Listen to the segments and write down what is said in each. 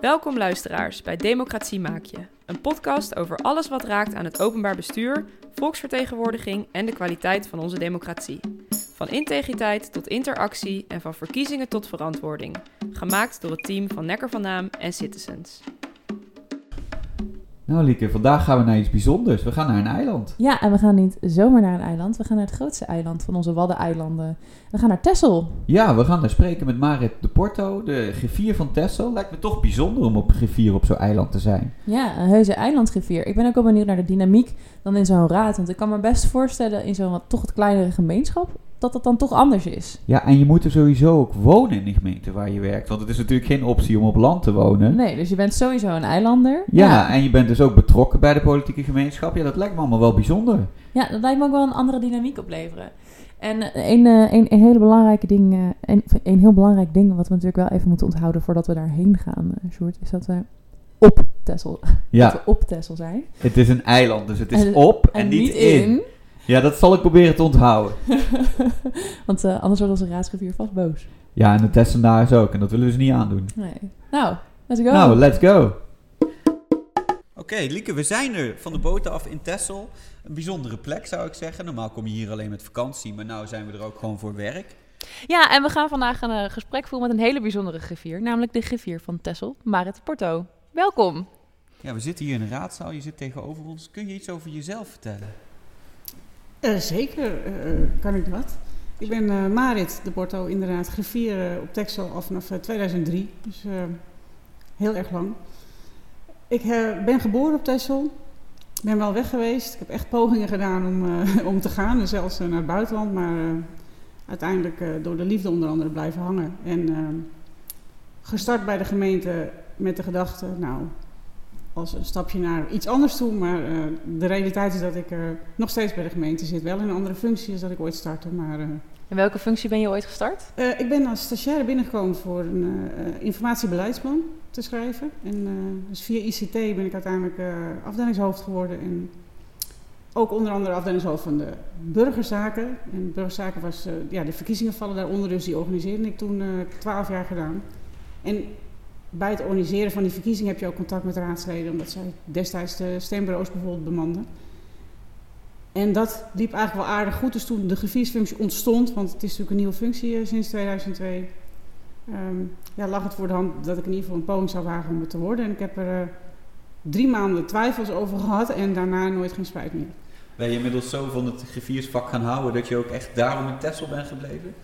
Welkom luisteraars bij Democratie Maak Je, een podcast over alles wat raakt aan het openbaar bestuur, volksvertegenwoordiging en de kwaliteit van onze democratie. Van integriteit tot interactie en van verkiezingen tot verantwoording. Gemaakt door het team van Nekker van Naam en Citizens. Nou Lieke, vandaag gaan we naar iets bijzonders. We gaan naar een eiland. Ja, en we gaan niet zomaar naar een eiland. We gaan naar het grootste eiland van onze Waddeneilanden. We gaan naar Texel. Ja, we gaan daar spreken met Marit de Porto, de griffier van Texel. Lijkt me toch bijzonder om op griffier op zo'n eiland te zijn. Ja, een heuse eilandgriffier. Ik ben ook wel benieuwd naar de dynamiek dan in zo'n raad. Want ik kan me best voorstellen in zo'n wat toch het kleinere gemeenschap... dat dat dan toch anders is. Ja, en je moet er sowieso ook wonen in de gemeente waar je werkt. Want het is natuurlijk geen optie om op land te wonen. Nee, dus je bent sowieso een eilander. Ja, en je bent dus ook betrokken bij de politieke gemeenschap. Ja, dat lijkt me allemaal wel bijzonder. Ja, dat lijkt me ook wel een andere dynamiek opleveren. En eh, een, eh, een, een hele belangrijke ding, eh, een, een heel belangrijk ding wat we natuurlijk wel even moeten onthouden voordat we daarheen gaan, Sjoerd, is dat we op Texel, dat we op Texel zijn. het is een eiland, dus het is En- op en, niet in. Ja, dat zal ik proberen te onthouden. Want eh, anders wordt onze raadsgriffier vast boos. Ja, en de Tessenaars ook. En dat willen we ze niet aandoen. Nee. Nou, let's go. Nou, let's go. Oké, Lieke, we zijn er van de boot af in Texel. Een bijzondere plek zou ik zeggen. Normaal kom je hier alleen met vakantie, maar nu zijn we er ook gewoon voor werk. Ja, en we gaan vandaag een eh, gesprek voeren met een hele bijzondere griffier, namelijk de griffier van Texel, Marit Porto. Welkom. Ja, we zitten hier in een raadzaal. Je zit tegenover ons. Kun je iets over jezelf vertellen? Eh, zeker eh, kan ik dat. Ik ben eh, Marit de Porto, inderdaad, griffier op Texel al vanaf eh, 2003. Dus heel erg lang. Ik ben geboren op Texel. ben wel weg geweest. Ik heb echt pogingen gedaan om, om te gaan, en zelfs naar het buitenland. Maar uiteindelijk door de liefde onder andere blijven hangen. En gestart bij de gemeente met de gedachte, nou, als een stapje naar iets anders toe. Maar eh, de realiteit is dat ik nog steeds bij de gemeente zit. Wel in een andere functie als dat ik ooit startte. Maar eh, In welke functie ben je ooit gestart? eh, ik ben als stagiaire binnengekomen voor een informatiebeleidsplan te schrijven. En dus via ICT ben ik uiteindelijk afdelingshoofd geworden. En ook onder andere afdelingshoofd van de burgerzaken. En burgerzaken was, ja, de verkiezingen vallen daaronder, dus die organiseerde ik toen twaalf jaar gedaan. En bij het organiseren van die verkiezingen heb je ook contact met raadsleden, omdat zij destijds de stembureaus bijvoorbeeld bemanden. En dat liep eigenlijk wel aardig goed. Dus toen de grifiersfunctie ontstond, want het is natuurlijk een nieuwe functie eh, sinds 2002, ehm, ja, lag het voor de hand dat ik in ieder geval een poging zou wagen om het te worden. En ik heb er eh, drie maanden twijfels over gehad en daarna nooit geen spijt meer. Ben je inmiddels zo van het griffiersvak gaan houden dat je ook echt daarom in Texel bent gebleven?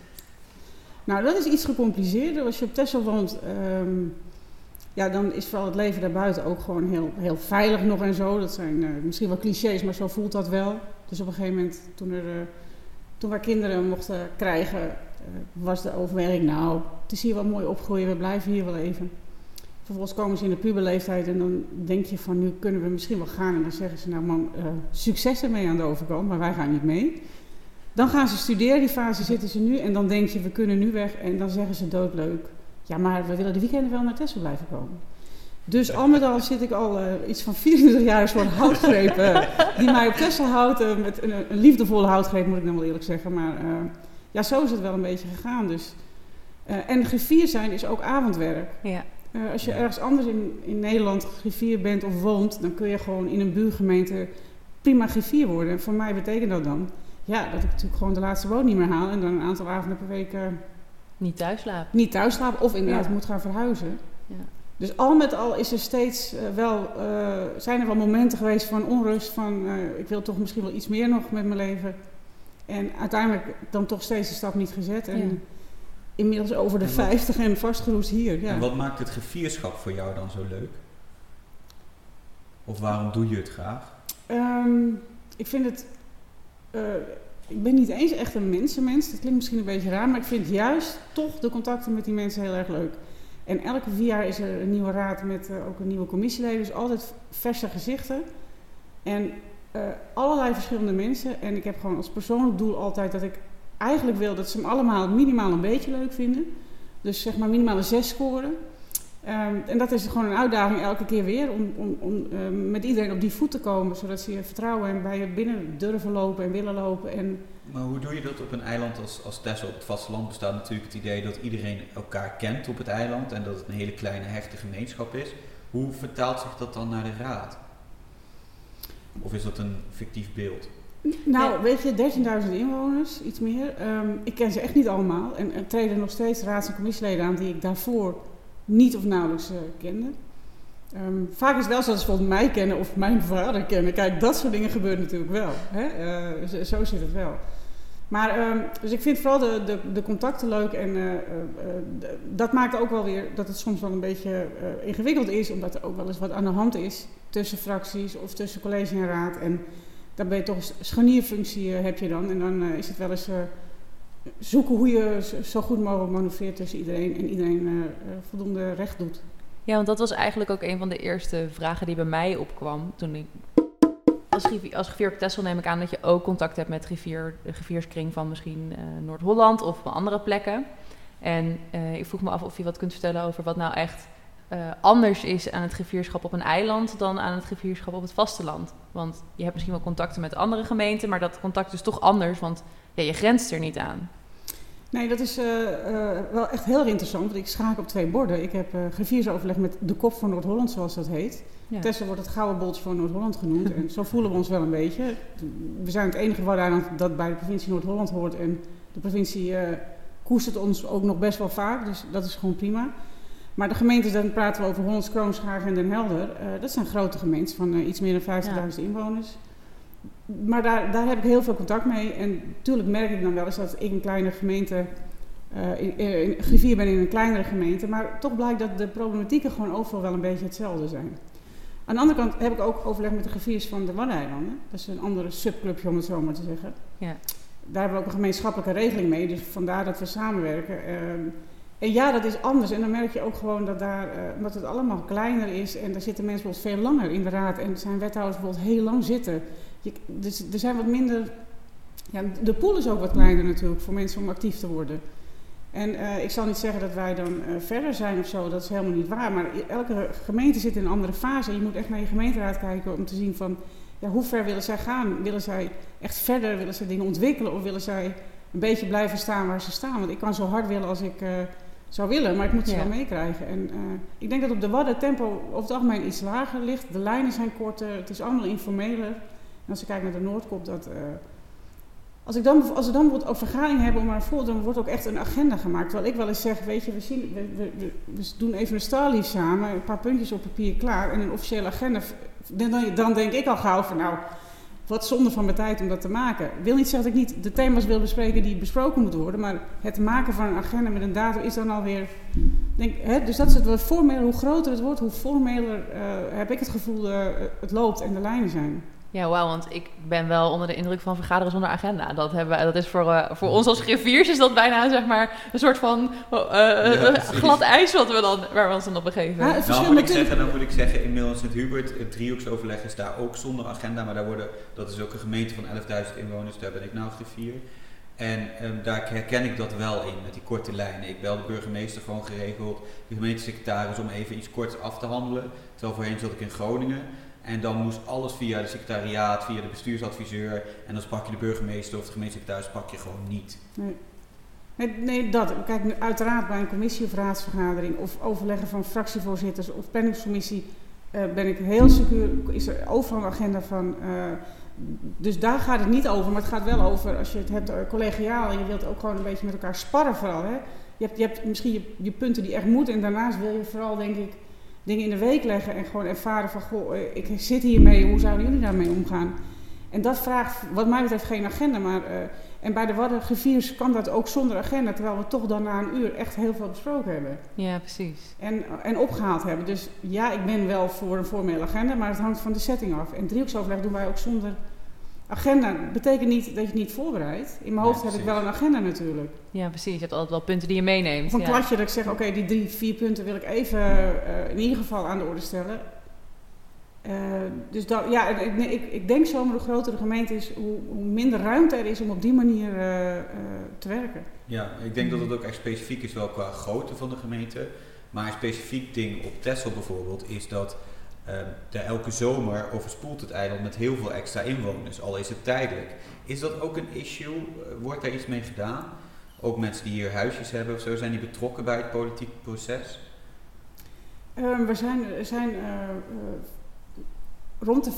Nou, dat is iets gecompliceerder. Als je op Texel woont, ehm, ja, dan is vooral het leven daarbuiten ook gewoon heel, heel veilig nog en zo. Dat zijn eh, misschien wel clichés, maar zo voelt dat wel. Dus op een gegeven moment, toen, er, eh, toen wij kinderen mochten krijgen, eh, was de overweging, nou, het is hier wel mooi opgroeien, we blijven hier wel even. Vervolgens komen ze in de puberleeftijd en dan denk je van, nu kunnen we misschien wel gaan. En dan zeggen ze, nou man, succes ermee aan de overkant, maar wij gaan niet mee. Dan gaan ze studeren, die fase zitten ze nu. En dan denk je, we kunnen nu weg. En dan zeggen ze doodleuk. Ja, maar we willen de weekenden wel naar Texel blijven komen. Dus al met al zit ik al eh, iets van 24 jaar een soort houtgreep. eh, die mij op Texel houdt. eh, met een, een liefdevolle houtgreep moet ik dan wel eerlijk zeggen. Maar ja, zo is het wel een beetje gegaan. Dus. En griffier zijn is ook avondwerk. Ja. Als je ergens anders in, in Nederland griffier bent of woont, dan kun je gewoon in een buurgemeente prima griffier worden. En voor mij betekent dat dan ja, dat ik natuurlijk gewoon de laatste boot niet meer haal en dan een aantal avonden per week Niet thuis slapen. niet thuis slaap of inderdaad Ja. moet gaan verhuizen. Ja. Dus al met al is er steeds eh, wel, eh, zijn er wel momenten geweest van onrust, van eh, ik wil toch misschien wel iets meer nog met mijn leven. En uiteindelijk dan toch steeds de stap niet gezet. En Ja. inmiddels over de En wat- 50 en vastgeroest hier. Ja. En wat maakt het griffierschap voor jou dan zo leuk? Of waarom doe je het graag? Ehm, ik vind het. Ik ben niet eens echt een mensenmens. Dat klinkt misschien een beetje raar, maar ik vind juist toch de contacten met die mensen heel erg leuk. En elke vier jaar is er een nieuwe raad met eh, ook een nieuwe commissieleden. Dus altijd verse gezichten. En eh, allerlei verschillende mensen. En ik heb gewoon als persoonlijk doel altijd dat ik eigenlijk wil dat ze hem allemaal minimaal een beetje leuk vinden. Dus zeg maar minimaal een zes scoren. Ehm, en dat is gewoon een uitdaging elke keer weer om, om, om ehm, met iedereen op die voet te komen, zodat ze je vertrouwen en bij je binnen durven lopen en willen lopen. En Maar hoe doe je dat op een eiland als, als Texel? Op het vasteland bestaat natuurlijk het idee dat iedereen elkaar kent op het eiland en dat het een hele kleine hechte gemeenschap is. Hoe vertaalt zich dat dan naar de raad? Of is dat een fictief beeld? Nou, Ja. weet je, 13.000 inwoners, iets meer. Ehm, ik ken ze echt niet allemaal. En er treden nog steeds raads- en commissieleden aan die ik daarvoor niet of nauwelijks eh, kende. Ehm, vaak is het wel zo dat ze bijvoorbeeld mij kennen of mijn vader kennen. Kijk, dat soort dingen gebeuren natuurlijk wel. Hè? Eh, zo, zit het wel. Maar, ehm, dus ik vind vooral de, de, de contacten leuk en eh, dat maakt ook wel weer dat het soms wel een beetje ingewikkeld is, omdat er ook wel eens wat aan de hand is tussen fracties of tussen college en raad. En dan ben je toch een scharnierfunctie heb je dan. En dan is het wel eens zoeken hoe je zo- goed mogelijk manoeuvreert tussen iedereen en iedereen eh, eh, voldoende recht doet. Ja, want dat was eigenlijk ook een van de eerste vragen die bij mij opkwam toen ik... Als, griffier, als op Texel neem ik aan dat je ook contact hebt met griffier, de griffierskring van misschien eh, Noord-Holland of van andere plekken. En ik vroeg me af of je wat kunt vertellen over wat nou echt anders is aan het griffierschap op een eiland dan aan het griffierschap op het vasteland. Want je hebt misschien wel contacten met andere gemeenten, maar dat contact is toch anders, want ja, je grenst er niet aan. Nee, dat is eh, eh, wel echt heel interessant, want ik schaak op twee borden. Ik heb eh griffiersoverleg met de kop van Noord-Holland, zoals dat heet. Ja. Tessel wordt het gouden boltje van Noord-Holland genoemd. En zo voelen we ons wel een beetje. We zijn het enige waddeneiland dat bij de provincie Noord-Holland hoort. En de provincie koestert ons ook nog best wel vaak. Dus dat is gewoon prima. Maar de gemeentes, dan praten we over Hollands Kroon, Schagen en Den Helder. dat zijn grote gemeentes van iets meer dan 50.000 inwoners. Maar daar, daar heb ik heel veel contact mee. En natuurlijk merk ik dan wel eens dat ik een kleine gemeente... eh in, in, griffier ben in een kleinere gemeente. Maar toch blijkt dat de problematieken gewoon overal wel een beetje hetzelfde zijn. Aan de andere kant heb ik ook overleg met de griffiers van de Waddeneilanden. Dat is een andere subclubje om het zo maar te zeggen. Ja. Daar hebben we ook een gemeenschappelijke regeling mee. Dus vandaar dat we samenwerken. Ehm, en ja, dat is anders. En dan merk je ook gewoon dat daar, omdat het allemaal kleiner is. En daar zitten mensen bijvoorbeeld veel langer in de raad. En zijn wethouders bijvoorbeeld heel lang zitten. Je, dus er zijn wat minder... Ja, de pool is ook wat kleiner natuurlijk voor mensen om actief te worden. En eh, ik zal niet zeggen dat wij dan eh, verder zijn of zo, dat is helemaal niet waar. Maar elke gemeente zit in een andere fase. Je moet echt naar je gemeenteraad kijken om te zien van ja, hoe ver willen zij gaan. Willen zij echt verder, willen zij dingen ontwikkelen of willen zij een beetje blijven staan waar ze staan. Want ik kan zo hard willen als ik eh, zou willen, maar ik moet ze Ja. wel meekrijgen. En ik denk dat op de Wadden tempo over het algemeen iets lager ligt. De lijnen zijn korter, het is allemaal informeler. En als je kijkt naar de Noordkop, dat... eh, als, ik dan, als we dan bijvoorbeeld ook vergadering hebben om maar voor, dan wordt ook echt een agenda gemaakt. Terwijl ik wel eens zeg, weet je, we, zien, we, we, doen even een staallief samen, een paar puntjes op papier klaar en een officiële agenda. Dan, dan, denk ik al gauw van nou, wat zonde van mijn tijd om dat te maken. Ik wil niet zeggen dat ik niet de thema's wil bespreken die besproken moeten worden, maar het maken van een agenda met een datum is dan alweer... Denk, hè, dus dat is het formeler, hoe groter het wordt, hoe formeler eh, heb ik het gevoel eh, het loopt en de lijnen zijn. Ja, wauw, want ik ben wel onder de indruk van vergaderen zonder agenda. Dat, hebben, we- dat is voor, eh, voor ons als griffiers is dat bijna zeg maar een soort van eh, eh, Ja, glad ijs wat we dan, waar we ons dan op begeven. Ja, het Nou, moet ik natuurlijk- zeggen, dan moet ik zeggen, inmiddels Sint-Hubert, het driehoeksoverleg is daar ook zonder agenda, maar daar worden, dat is ook een gemeente van 11.000 inwoners, daar ben ik nou griffier. En ehm, daar herken ik dat wel in, met die korte lijnen. Ik bel de burgemeester gewoon geregeld, de gemeentesecretaris om even iets korts af te handelen. Terwijl voorheen zat ik in Groningen. En dan moest alles via de secretariaat, via de bestuursadviseur. En dan sprak je de burgemeester of de gemeentesecretaris sprak je gewoon niet. Nee. Nee, dat. Kijk, uiteraard bij een commissie of raadsvergadering of overleggen van fractievoorzitters of planningscommissie eh, ben ik heel secuur, is er overal een agenda van. eh, dus daar gaat het niet over, maar het gaat wel over als je het hebt eh, collegiaal en je wilt ook gewoon een beetje met elkaar sparren vooral. Hè? Je, hebt, je hebt misschien je punten die echt moeten en daarnaast wil je vooral denk ik dingen in de week leggen en gewoon ervaren van goh, eh, ik zit hiermee, hoe zouden jullie daarmee omgaan? En dat vraagt wat mij betreft geen agenda, maar eh, en bij de Waddengeviers kan dat ook zonder agenda, terwijl we toch dan na een uur echt heel veel besproken hebben Ja, precies. en, en opgehaald hebben. Dus ja, ik ben wel voor een formele agenda, maar het hangt van de setting af. En driehoeksoverleg doen wij ook zonder agenda. Betekent niet dat je het niet voorbereidt. In mijn hoofd heb ik wel een agenda natuurlijk. Ja, precies. Je hebt altijd wel punten die je meeneemt. Of een ja. kladje dat ik zeg, oké, die drie, vier punten wil ik even eh, in ieder geval aan de orde stellen. Eh, dus dat, ja, ik, ik, ik denk zomaar hoe groter de gemeente is, hoe, hoe minder ruimte er is om op die manier eh, eh, te werken. Ja, ik denk dat het ook echt specifiek is wel qua grootte van de gemeente. Maar een specifiek ding op Texel bijvoorbeeld is dat Ehm, de, elke zomer overspoelt het eiland met heel veel extra inwoners, al is het tijdelijk. Is dat ook een issue? Eh, wordt daar iets mee gedaan? Ook mensen die hier huisjes hebben of zo, zijn die betrokken bij het politieke proces? Ehm, we zijn, zijn uh, rond de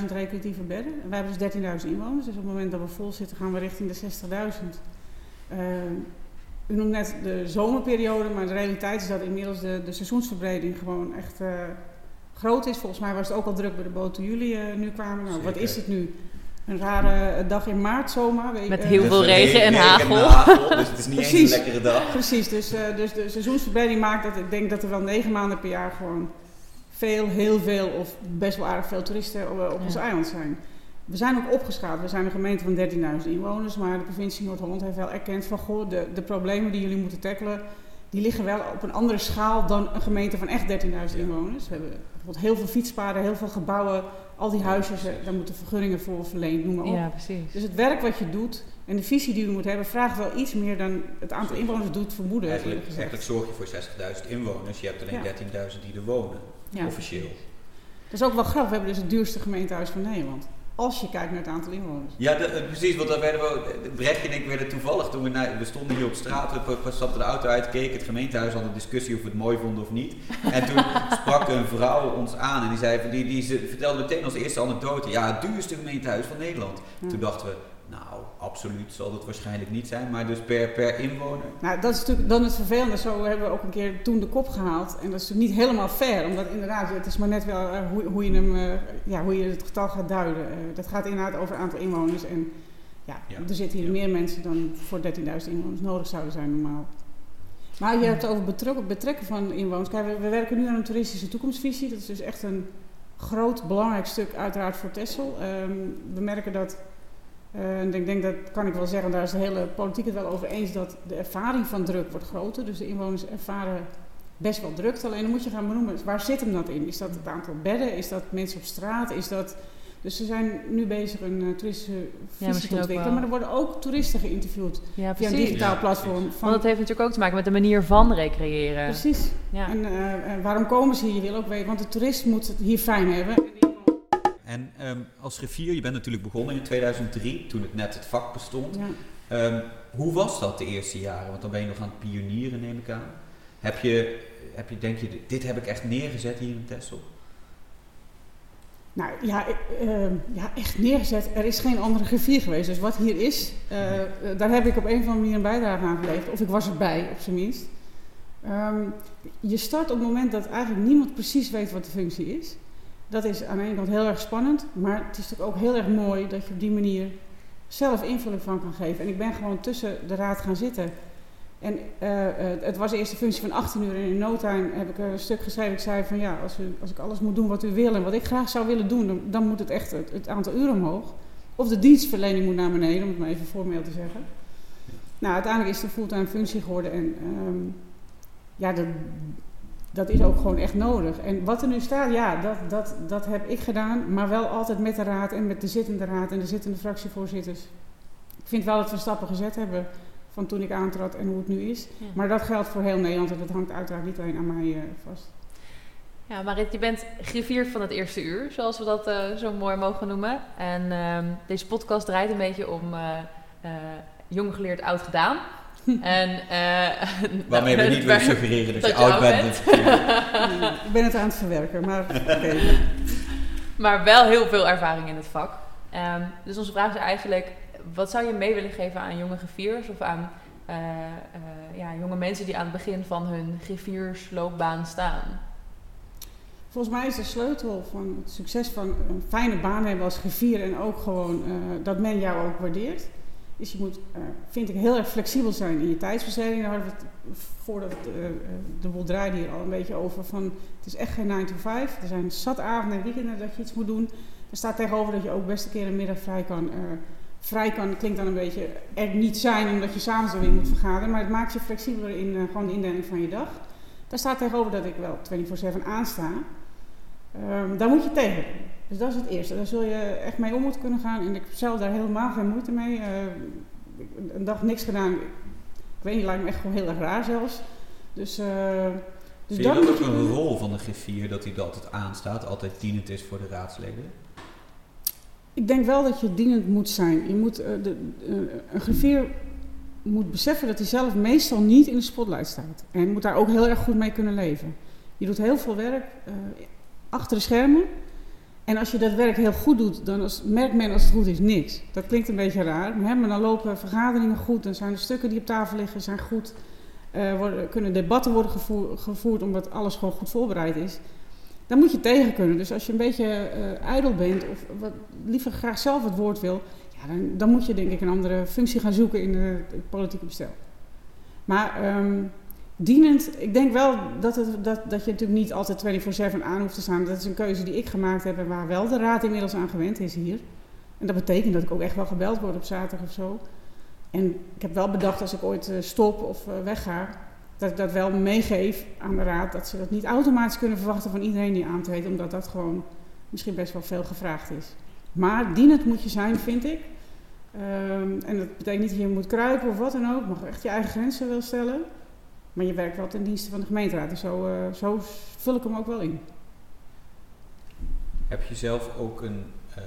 45.000 recreatieve bedden. We hebben dus 13.000 inwoners, dus op het moment dat we vol zitten gaan we richting de 60.000. Uh, u noemt net de zomerperiode, maar de realiteit is dat inmiddels de, de seizoensverbreding gewoon echt groot is. Volgens mij was het ook al druk bij de boot toen jullie nu kwamen. Nou, wat is het nu? Een rare dag in maart zomaar. Met heel veel regen en hagel. dus het is niet eens een lekkere dag. Precies, dus, uh, dus de seizoensverbreding maakt dat ik denk dat er wel negen maanden per jaar gewoon veel, heel veel of best wel aardig veel toeristen op, op ons eiland zijn. We zijn ook opgeschaald. We zijn een gemeente van 13.000 inwoners, maar de provincie Noord-Holland heeft wel erkend van goh, de, de problemen die jullie moeten tackelen, die liggen wel op een andere schaal dan een gemeente van echt 13.000 inwoners. We hebben bijvoorbeeld heel veel fietspaden, heel veel gebouwen, al die huisjes, daar moeten vergunningen voor verleend, noem maar op. Ja, precies. Dus het werk wat je doet en de visie die je moet hebben, vraagt wel iets meer dan het aantal inwoners doet vermoeden. Eigenlijk, eigenlijk zorg je voor 60.000 inwoners, je hebt alleen ja. 13.000 die er wonen, officieel. Dat is ook wel grappig, we hebben dus het duurste gemeentehuis van Nederland. Als je kijkt naar het aantal inwoners. Ja, de, precies, want daar werden we, Brechtje en ik werden toevallig, toen we, naar, we stonden hier op straat, we stapten de auto uit, keken, het gemeentehuis had een discussie of we het mooi vonden of niet. En toen sprak een vrouw ons aan en die, zei, die, die vertelde meteen als eerste anekdote, ja, het duurste gemeentehuis van Nederland. Toen dachten we, nou, absoluut zal dat waarschijnlijk niet zijn, maar dus per, per inwoner. Nou, dat is natuurlijk dan het vervelende. Zo hebben we ook een keer toen de kop gehaald. En dat is natuurlijk niet helemaal fair, omdat inderdaad, het is maar net wel uh, hoe, hoe, je hem, uh, ja, hoe je het getal gaat duiden. Uh, dat gaat inderdaad over het aantal inwoners. En ja, ja. er zitten hier ja. meer mensen dan voor 13.000 inwoners nodig zouden zijn normaal. Maar je hebt het over betrekken, betrekken van inwoners. Kijk, we, we, werken nu aan een toeristische toekomstvisie. Dat is dus echt een groot, belangrijk stuk uiteraard voor Texel. Um, we merken dat uh, en ik denk dat kan ik wel zeggen, daar is de hele politiek het wel over eens dat de ervaring van druk wordt groter. Dus de inwoners ervaren best wel druk. Alleen dan moet je gaan benoemen, waar zit hem dat in? Is dat het aantal bedden? Is dat mensen op straat? Is dat... Dus ze zijn nu bezig een uh, toeristische visie te ontwikkelen. Maar er worden ook toeristen geïnterviewd ja, via een digitaal platform. Van... Want dat heeft natuurlijk ook te maken met de manier van recreëren. Precies. Ja. En uh, waarom komen ze hier? Je wil ook weten, want de toerist moet het hier fijn hebben. En um, als griffier, je bent natuurlijk begonnen in 2003, toen het net het vak bestond. Ja. Um, hoe was dat de eerste jaren? Want dan ben je nog aan het pionieren, neem ik aan. Heb je, heb je denk je, dit heb ik echt neergezet hier in Texel? Nou ja, uh, ja, echt neergezet. Er is geen andere griffier geweest. Dus wat hier is, uh, daar heb ik op een of andere manier een bijdrage aan geleverd. Of ik was erbij, op zijn minst. Um, je start op het moment dat eigenlijk niemand precies weet wat de functie is dat is aan de ene kant heel erg spannend, maar het is natuurlijk ook heel erg mooi dat je op die manier zelf invulling van kan geven. En ik ben gewoon tussen de raad gaan zitten. En uh, uh, het was eerst de functie van 18 uur en in no time heb ik een stuk geschreven. Ik zei van ja, als, u, als ik alles moet doen wat u wil en wat ik graag zou willen doen, dan, dan moet het echt het, het, aantal uren omhoog. Of de dienstverlening moet naar beneden, om het maar even formeel te zeggen. Nou, uiteindelijk is het een fulltime functie geworden en um, ja, de, dat is ook gewoon echt nodig. En wat er nu staat, ja, dat, dat, dat heb ik gedaan, maar wel altijd met de raad en met de zittende raad en de zittende fractievoorzitters. Ik vind wel dat we stappen gezet hebben van toen ik aantrad en hoe het nu is. Ja. Maar dat geldt voor heel Nederland en dat hangt uiteraard niet alleen aan mij uh, vast. Ja, Marit, je bent griffier van het eerste uur, zoals we dat uh, zo mooi mogen noemen. En uh, deze podcast draait een beetje om eh, jong geleerd, oud gedaan. En, uh, Waarmee nou, we niet willen suggereren dat, dat je, oud bent. bent. ik ben het aan het verwerken, maar okay. Maar wel heel veel ervaring in het vak. Um, dus onze vraag is eigenlijk, wat zou je mee willen geven aan jonge griffiers of aan uh, uh, ja, jonge mensen die aan het begin van hun griffiersloopbaan staan? Volgens mij is de sleutel van het succes van een fijne baan hebben als griffier en ook gewoon dat men jou ook waardeert dus je moet, uh, vind ik, heel erg flexibel zijn in je tijdsbesteding. Daar hadden we het voordat het, uh, de boel draaide hier al een beetje over. Van, het is echt geen 9 to 5. Er zijn zat avonden en weekenden dat je iets moet doen. Er staat tegenover dat je ook best een keer een middag vrij kan. Uh, vrij kan klinkt dan een beetje er niet zijn omdat je s'avonds weer moet vergaderen. Maar het maakt je flexibeler in gewoon de indeling van je dag. Daar staat tegenover dat ik wel 24-7 aansta. Um, daar moet je tegen. Dus dat is het eerste. Daar zul je echt mee om moeten kunnen gaan. En ik heb zelf daar helemaal geen moeite mee. Uh, een dag niks gedaan. Ik weet niet, lijkt me echt gewoon heel erg raar zelfs. Dus uh, Dus Vind je dat ook een rol van de griffier, dat hij dat altijd aanstaat, altijd dienend is voor de raadsleden? Ik denk wel dat je dienend moet zijn. Je moet, uh, de, een griffier moet beseffen dat hij zelf meestal niet in de spotlight staat. En moet daar ook heel erg goed mee kunnen leven. Je doet heel veel werk achter de schermen. En als je dat werk heel goed doet, dan merkt men als het goed is niks. Dat klinkt een beetje raar, maar, dan lopen vergaderingen goed, dan zijn de stukken die op tafel liggen zijn goed. Uh, worden, kunnen debatten worden gevoer, gevoerd omdat alles gewoon goed voorbereid is. Dan moet je tegen kunnen. Dus als je een beetje uh, ijdel bent of wat, liever graag zelf het woord wil, ja, dan, dan, moet je denk ik een andere functie gaan zoeken in het politieke bestel. Maar um, dienend, ik denk wel dat, het, dat, dat je natuurlijk niet altijd 24-7 aan hoeft te staan. Dat is een keuze die ik gemaakt heb en waar wel de raad inmiddels aan gewend is hier. En dat betekent dat ik ook echt wel gebeld word op zaterdag of zo. En ik heb wel bedacht als ik ooit uh, stop of uh, wegga, dat ik dat wel meegeef aan de raad. Dat ze dat niet automatisch kunnen verwachten van iedereen die aantreedt, omdat dat gewoon misschien best wel veel gevraagd is. Maar dienend moet je zijn, vind ik. Um, en dat betekent niet dat je moet kruipen of wat dan ook. Mag echt je eigen grenzen wel stellen. Maar je werkt wel ten dienste van de gemeenteraad. Dus zo, uh, zo vul ik hem ook wel in. Heb je zelf ook een, uh,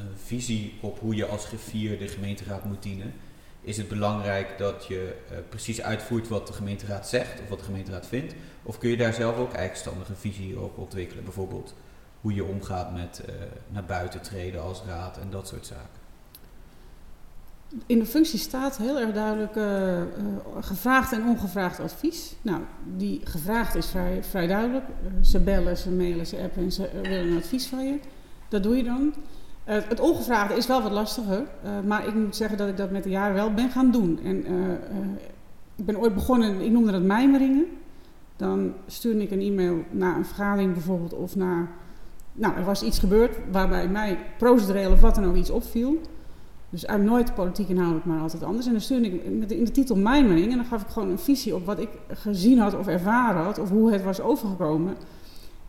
een visie op hoe je als griffier de gemeenteraad moet dienen? Is het belangrijk dat je uh, precies uitvoert wat de gemeenteraad zegt of wat de gemeenteraad vindt? Of kun je daar zelf ook eigenstandige visie op ontwikkelen? Bijvoorbeeld hoe je omgaat met naar buiten treden als raad en dat soort zaken. In de functie staat heel erg duidelijk uh, uh, gevraagd en ongevraagd advies. Nou, die gevraagd is vrij, vrij duidelijk. Uh, ze bellen, ze mailen, ze appen en ze willen een advies van je. Dat doe je dan. het ongevraagde is wel wat lastiger, maar ik moet zeggen dat ik dat met de jaren wel ben gaan doen. En ik ben ooit begonnen, ik noemde dat mijmeringen. Dan stuurde ik een e-mail naar een vergadering bijvoorbeeld of naar... Nou, er was iets gebeurd waarbij mij procedureel of wat dan ook iets opviel. Dus uit nooit politiek inhoudelijk, maar altijd anders. En dan stuurde ik met in de titel Mijmering. En dan gaf ik gewoon een visie op wat ik gezien had of ervaren had. Of hoe het was overgekomen.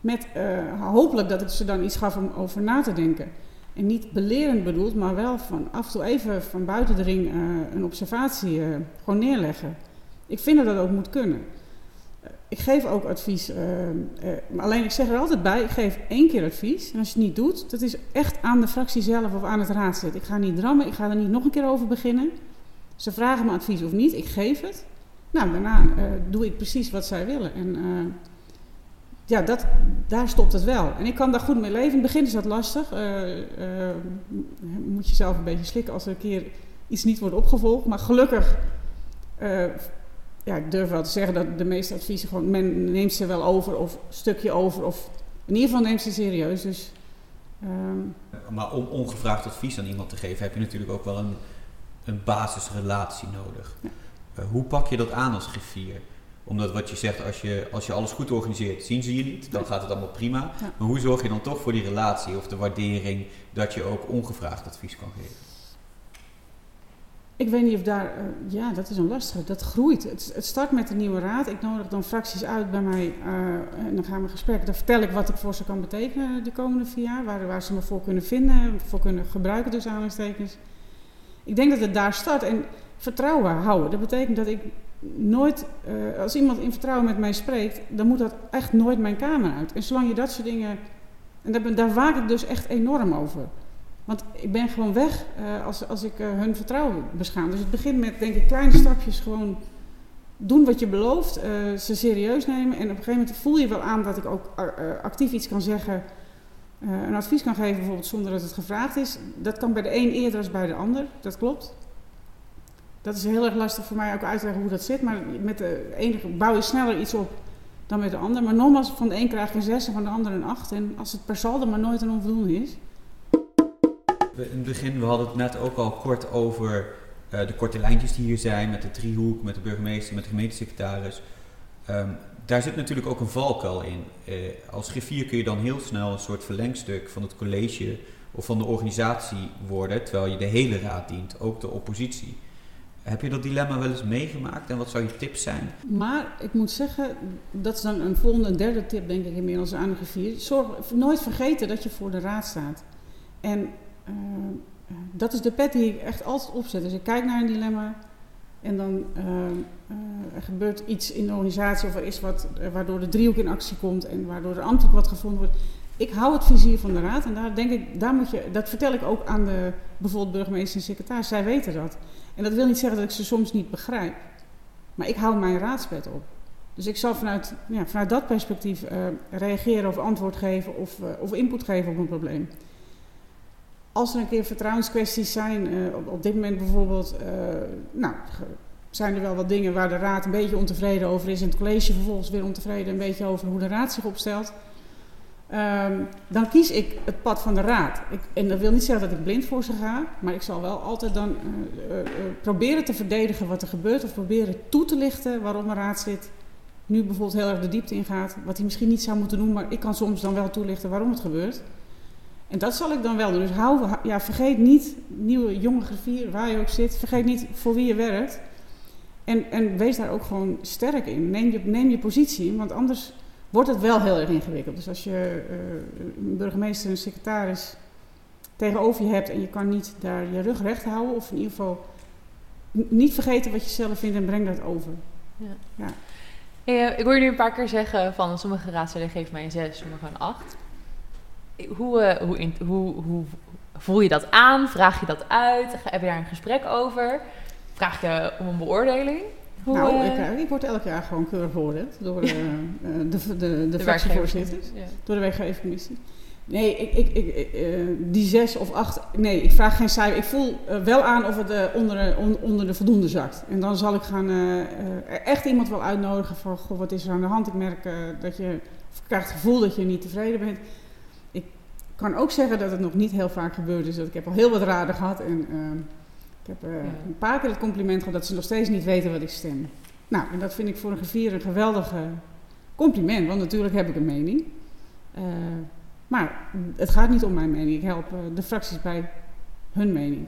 Met uh, hopelijk dat ik ze dan iets gaf om over na te denken. En niet belerend bedoeld, maar wel van af en toe even van buiten de ring uh, een observatie uh, gewoon neerleggen. Ik vind dat dat ook moet kunnen. Ik geef ook advies, uh, maar alleen ik zeg er altijd bij, ik geef één keer advies. En als je het niet doet, dat is echt aan de fractie zelf of aan het raadslid. Ik ga niet drammen, ik ga er niet nog een keer over beginnen. Ze vragen me advies of niet, ik geef het. Nou, daarna uh, doe ik precies wat zij willen. En ja, dat, daar stopt het wel. En ik kan daar goed mee leven. In het begin is dat lastig. moet je zelf een beetje slikken als er een keer iets niet wordt opgevolgd. Maar gelukkig ja, ik durf wel te zeggen dat de meeste adviezen gewoon, men neemt ze wel over of een stukje over of in ieder geval neemt ze serieus. Dus, um... Maar om ongevraagd advies aan iemand te geven heb je natuurlijk ook wel een, een basisrelatie nodig. Ja. Uh, hoe pak je dat aan als griffier? Omdat wat je zegt, als je, als je alles goed organiseert, zien ze je niet. Dan gaat het allemaal prima. Ja. Maar hoe zorg je dan toch voor die relatie of de waardering dat je ook ongevraagd advies kan geven? Ik weet niet of daar, uh, ja, dat is een lastige. Dat groeit. Het, het, start met de nieuwe raad. Ik nodig dan fracties uit bij mij uh, en dan gaan we gesprekken. Dan vertel ik wat ik voor ze kan betekenen de komende vier jaar. Waar, waar ze me voor kunnen vinden, voor kunnen gebruiken, dus aanhalingstekens. Ik denk dat het daar start. En vertrouwen houden. Dat betekent dat ik nooit, uh, als iemand in vertrouwen met mij spreekt, dan moet dat echt nooit mijn kamer uit. En zolang je dat soort dingen. En daar, daar waak ik dus echt enorm over. Want ik ben gewoon weg uh, als, als ik uh, hun vertrouwen beschaam. Dus het begint met, denk ik, kleine stapjes gewoon doen wat je belooft, uh, ze serieus nemen. En op een gegeven moment voel je wel aan dat ik ook actief iets kan zeggen, een advies kan geven, bijvoorbeeld zonder dat het gevraagd is. Dat kan bij de een eerder als bij de ander, dat klopt. Dat is heel erg lastig voor mij ook uit te leggen hoe dat zit. Maar met de ene bouw je sneller iets op dan met de ander. Maar nogmaals, van de een krijg je een zes en van de ander een acht. En als het per saldo maar nooit een onvoldoende is, in het begin, we hadden het net ook al kort over uh, de korte lijntjes die hier zijn, met de driehoek, met de burgemeester, met de gemeentesecretaris. Um, daar zit natuurlijk ook een valkuil in. Uh, als griffier kun je dan heel snel een soort verlengstuk van het college of van de organisatie worden, terwijl je de hele raad dient, ook de oppositie. Heb je dat dilemma wel eens meegemaakt en wat zou je tips zijn? Maar ik moet zeggen, dat is dan een volgende, een derde tip denk ik inmiddels aan de griffier. Zorg nooit vergeten dat je voor de raad staat. En uh, dat is de pet die ik echt altijd opzet. Dus ik kijk naar een dilemma. En dan uh, er gebeurt iets in de organisatie of er is wat waardoor de driehoek in actie komt en waardoor er ambtelijk wat gevonden wordt. Ik hou het vizier van de raad en daar denk ik, daar moet je, dat vertel ik ook aan de bijvoorbeeld burgemeester en secretaris. Zij weten dat. En dat wil niet zeggen dat ik ze soms niet begrijp. Maar ik hou mijn raadspet op. Dus ik zal vanuit, ja, vanuit dat perspectief reageren of antwoord geven of, of input geven op een probleem. Als er een keer vertrouwenskwesties zijn, uh, op, dit moment bijvoorbeeld, nou, zijn er wel wat dingen waar de raad een beetje ontevreden over is en het college vervolgens weer ontevreden een beetje over hoe de raad zich opstelt. Um, dan kies ik het pad van de raad. Ik, en dat wil niet zeggen dat ik blind voor ze ga, maar ik zal wel altijd dan uh, proberen te verdedigen wat er gebeurt of proberen toe te lichten waarom een raadslid nu bijvoorbeeld heel erg de diepte ingaat, wat hij misschien niet zou moeten doen, maar ik kan soms dan wel toelichten waarom het gebeurt. En dat zal ik dan wel doen. Dus hou, ja, vergeet niet, nieuwe jonge griffier, waar je ook zit, vergeet niet voor wie je werkt. En, en wees daar ook gewoon sterk in. Neem je, neem je positie in, want anders wordt het wel heel erg ingewikkeld. Dus als je uh, een burgemeester, een secretaris tegenover je hebt en je kan niet daar je rug recht houden, of in ieder geval niet vergeten wat je zelf vindt en breng dat over. Ja. ja. Hey, ik hoor je nu een paar keer zeggen van sommige raadsleden geven mij een 6, sommige een 8. Hoe, uh, hoe, hoe, hoe voel je dat aan? Vraag je dat uit? Heb je daar een gesprek over? Vraag je om een beoordeling? Hoe, nou, ik, uh, ik, word elk jaar gewoon keurig beoordeeld door de, de, de, de fractievoorzitters, ja. door de werkgevercommissie. Nee, ik, ik, ik, uh, die zes of acht, nee, ik vraag geen cijfer. Ik voel uh, wel aan of het uh, onder, on, onder de voldoende zakt. En dan zal ik gaan echt iemand wel uitnodigen voor, goh, wat is er aan de hand? Ik merk dat je, of ik krijg het gevoel dat je niet tevreden bent. Ik kan ook zeggen dat het nog niet heel vaak gebeurd is. Dat ik heb al heel wat raden gehad en ik heb ja. een paar keer het compliment gehad dat ze nog steeds niet weten wat ik stem. Nou, en dat vind ik voor een gevier een geweldige compliment, want natuurlijk heb ik een mening. Maar het gaat niet om mijn mening. Ik help uh, de fracties bij hun mening.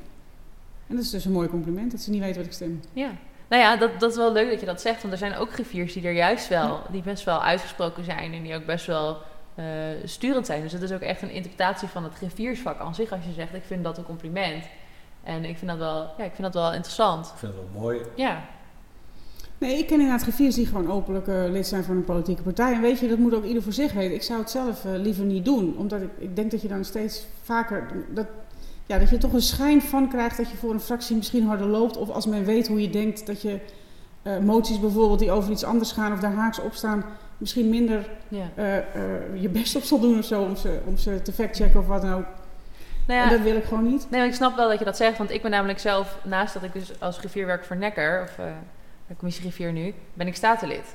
En dat is dus een mooi compliment, dat ze niet weten wat ik stem. Ja. Nou ja, dat, dat is wel leuk dat je dat zegt. Want er zijn ook griffiers die er juist wel, die best wel uitgesproken zijn. En die ook best wel uh, sturend zijn. Dus het is ook echt een interpretatie van het griffiersvak aan zich. Als je zegt, ik vind dat een compliment. En ik vind dat wel, ja, ik vind dat wel interessant. Ik vind het wel mooi. Ja. Nee, ik ken inderdaad griffiers die gewoon openlijk uh, lid zijn van een politieke partij. En weet je, dat moet ook ieder voor zich weten. Ik zou het zelf uh, liever niet doen. Omdat ik, ik denk dat je dan steeds vaker... Dat, ja, dat je toch een schijn van krijgt dat je voor een fractie misschien harder loopt. Of als men weet hoe je denkt dat je uh, moties bijvoorbeeld die over iets anders gaan of daar haaks op staan... misschien minder ja. je best op zal doen of zo om ze, om ze te factchecken of wat dan ook. Nou ja, en dat wil ik gewoon niet. Nee, ik snap wel dat je dat zegt. Want ik ben namelijk zelf, naast dat ik dus als griffier werk voor Nekker... Of, de commissie griffier nu, ben ik statenlid.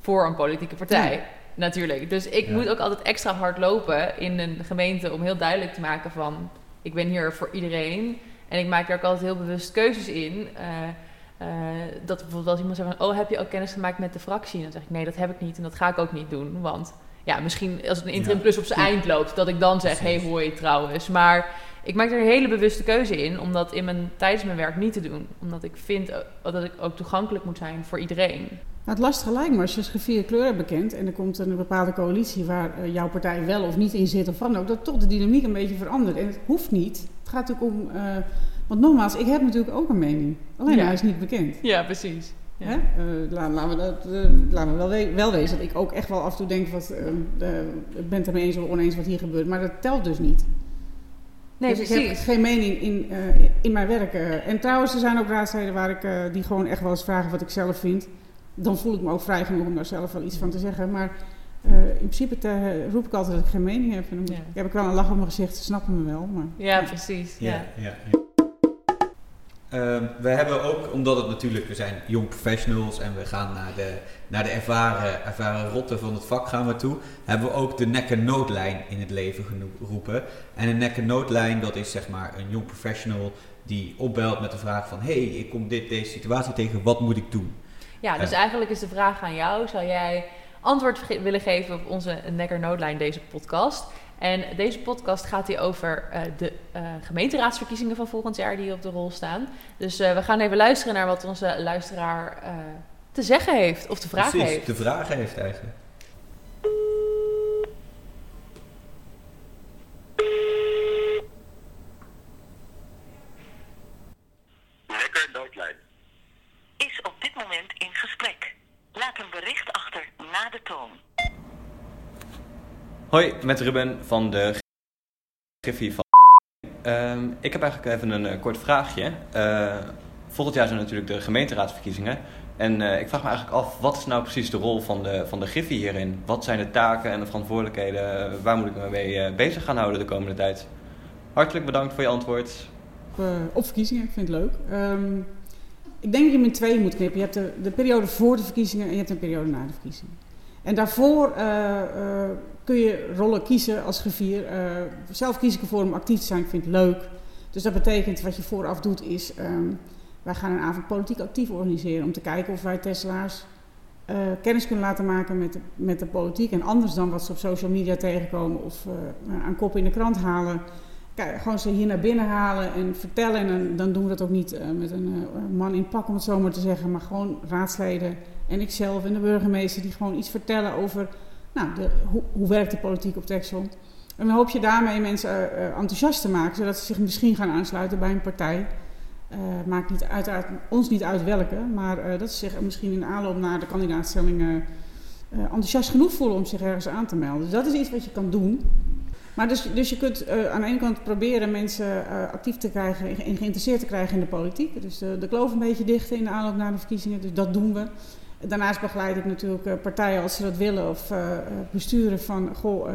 Voor een politieke partij, ja. natuurlijk. Dus ik ja. moet ook altijd extra hard lopen in een gemeente om heel duidelijk te maken van... ik ben hier voor iedereen. En ik maak daar ook altijd heel bewust keuzes in. Uh, uh, dat bijvoorbeeld als iemand zegt van... oh, heb je ook kennis gemaakt met de fractie? En dan zeg ik, nee, dat heb ik niet en dat ga ik ook niet doen. Want ja, misschien als het een interim plus op zijn eind loopt... dat ik dan zeg, hé, hey, hoi trouwens. Maar ik maak er een hele bewuste keuze in om dat in mijn, tijdens mijn werk niet te doen. Omdat ik vind dat ik ook toegankelijk moet zijn voor iedereen. Nou, het lastige lijkt me als je als vier kleuren bekend en er komt een bepaalde coalitie waar uh, jouw partij wel of niet in zit of van ook, dat toch de dynamiek een beetje verandert. En het hoeft niet. Het gaat natuurlijk om. Uh, want nogmaals, ik heb natuurlijk ook een mening. Alleen ja. hij is niet bekend. Ja, precies. Ja. Uh, laten laat we, dat, laat me wel, we wel wezen dat ik ook echt wel af en toe denk: wat, ik ben het ermee eens of oneens wat hier gebeurt. Maar dat telt dus niet. Nee, dus precies. ik heb geen mening in, uh, in mijn werk. Uh, en trouwens, er zijn ook raadsleden waar ik, uh, die gewoon echt wel eens vragen wat ik zelf vind. Dan voel ik me ook vrij genoeg om daar zelf wel iets van te zeggen. Maar in principe te, roep ik altijd dat ik geen mening heb. En dan ja. heb ik wel een lach op mijn gezicht, ze snappen me wel. Maar, ja, ja, precies. Ja. Ja, Uh, we hebben ook, omdat het natuurlijk, we zijn jong professionals en we gaan naar de, naar de ervaren, ervaren rotten van het vak gaan we toe, hebben we ook de nek- noodlijn in het leven geroepen. En een nek- noodlijn, dat is zeg maar een jong professional die opbelt met de vraag van, hey, ik kom dit, deze situatie tegen, wat moet ik doen? Ja, dus uh, eigenlijk is de vraag aan jou, zou jij antwoord willen geven op onze nekker noodlijn deze podcast? En deze podcast gaat hier over eh, de eh, gemeenteraadsverkiezingen van volgend jaar die hier op de rol staan. Dus eh, we gaan even luisteren naar wat onze luisteraar te zeggen heeft of te vragen Precies, heeft. de vraag heeft eigenlijk. Lekker Is op dit moment in gesprek. Laat een bericht achter na de toon. Hoi, met Ruben van de Griffie van. Ehm, ik heb eigenlijk even een uh, kort vraagje. Uh, volgend jaar zijn natuurlijk de gemeenteraadsverkiezingen. En uh, ik vraag me eigenlijk af, wat is nou precies de rol van de, van de Griffie hierin? Wat zijn de taken en de verantwoordelijkheden? Waar moet ik me mee bezig gaan houden de komende tijd? Hartelijk bedankt voor je antwoord. op verkiezingen, ik vind het leuk. Um, ik denk dat je hem in twee moet knippen. Je hebt de, de periode voor de verkiezingen en je hebt een periode na de verkiezingen. En daarvoor uh, uh, kun je rollen kiezen als griffier. Uh, zelf kies ik ervoor om actief te zijn, ik vind het leuk. Dus dat betekent wat je vooraf doet is, um, wij gaan een avond politiek actief organiseren om te kijken of wij Tesla's kennis kunnen laten maken met de, met de politiek. En anders dan wat ze op social media tegenkomen of aan kop in de krant halen. Kijk, gewoon ze hier naar binnen halen en vertellen. En dan, dan doen we dat ook niet met een man in pak om het zo maar te zeggen, maar gewoon raadsleden en ikzelf en de burgemeester die gewoon iets vertellen over nou, de, hoe, werkt de politiek op Texel. En dan hoop je daarmee mensen uh, enthousiast te maken, zodat ze zich misschien gaan aansluiten bij een partij. Uh, maakt niet uiteraard ons niet uit welke, maar dat ze zich misschien in aanloop naar de kandidaatstelling enthousiast genoeg voelen om zich ergens aan te melden. Dus dat is iets wat je kan doen. Maar dus, dus je kunt aan de ene kant proberen mensen actief te krijgen en geïnteresseerd te krijgen in de politiek. Dus de, de kloof een beetje dichten in de aanloop naar de verkiezingen. Dus dat doen we. Daarnaast begeleid ik natuurlijk uh, partijen als ze dat willen of uh, besturen van, goh,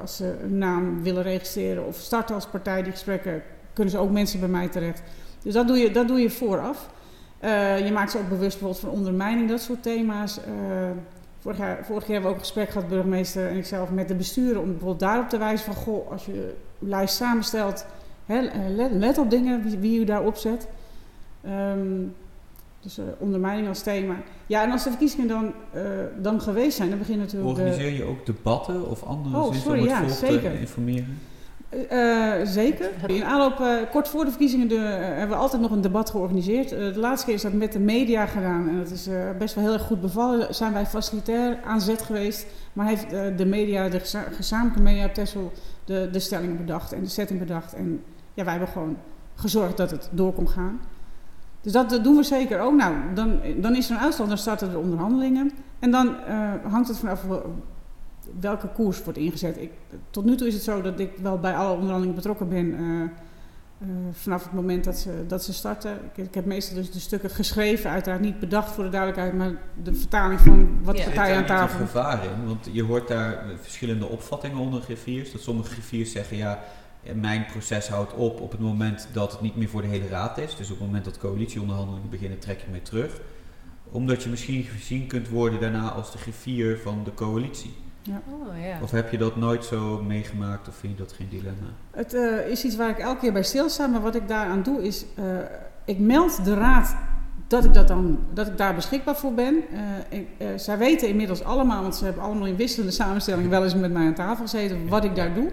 als ze een naam willen registreren of starten als partij die gesprekken, kunnen ze ook mensen bij mij terecht. Dus dat doe je, dat doe je vooraf. je maakt ze ook bewust bijvoorbeeld van ondermijning, dat soort thema's. vorig, jaar, vorig jaar hebben we ook een gesprek gehad, burgemeester en ikzelf, met de besturen, om bijvoorbeeld daarop te wijzen van, goh, als je lijst samenstelt, let, op dingen wie, wie u daarop zet. Um, dus uh, ondermijning als thema. Ja, en als de verkiezingen dan, uh, dan geweest zijn, dan begint natuurlijk... Organiseer je ook debatten of andere oh, sorry, ja, het zeker. te informeren? Uh, zeker. In aanloop, kort voor de verkiezingen, de, hebben we altijd nog een debat georganiseerd. de laatste keer is dat met de media gedaan. En dat is best wel heel erg goed bevallen. Zijn wij facilitair aan zet geweest. Maar heeft de media, de gezamenlijke media op Texel, de, de stellingen bedacht en de setting bedacht. En ja, wij hebben gewoon gezorgd dat het door kon gaan. Dus dat, doen we zeker ook. Nou, dan, dan is er een uitslag, dan starten de onderhandelingen. En dan uh, hangt het vanaf welke koers wordt ingezet. Ik, tot nu toe is het zo dat ik wel bij alle onderhandelingen betrokken ben. Uh, uh, vanaf het moment dat ze, dat ze starten. Ik, ik, heb meestal dus de stukken geschreven, uiteraard niet bedacht voor de duidelijkheid, maar de vertaling van wat de partijen aan tafel. Er gevaar in, want je hoort daar verschillende opvattingen onder griffiers. Dat sommige griffiers zeggen ja mijn proces houdt op op het moment dat het niet meer voor de hele raad is. Dus op het moment dat coalitieonderhandelingen beginnen, trek je mee terug. Omdat je misschien gezien kunt worden daarna als de griffier van de coalitie. Ja. Oh, ja. Of heb je dat nooit zo meegemaakt of vind je dat geen dilemma? Het uh, is iets waar ik elke keer bij stilsta, maar wat ik daaraan doe is, uh, ik meld de raad dat ik, dat, dan, dat ik daar beschikbaar voor ben. Uh, ik, zij weten inmiddels allemaal, want ze hebben allemaal in wisselende samenstellingen wel eens met mij aan tafel gezeten, wat ik daar doe.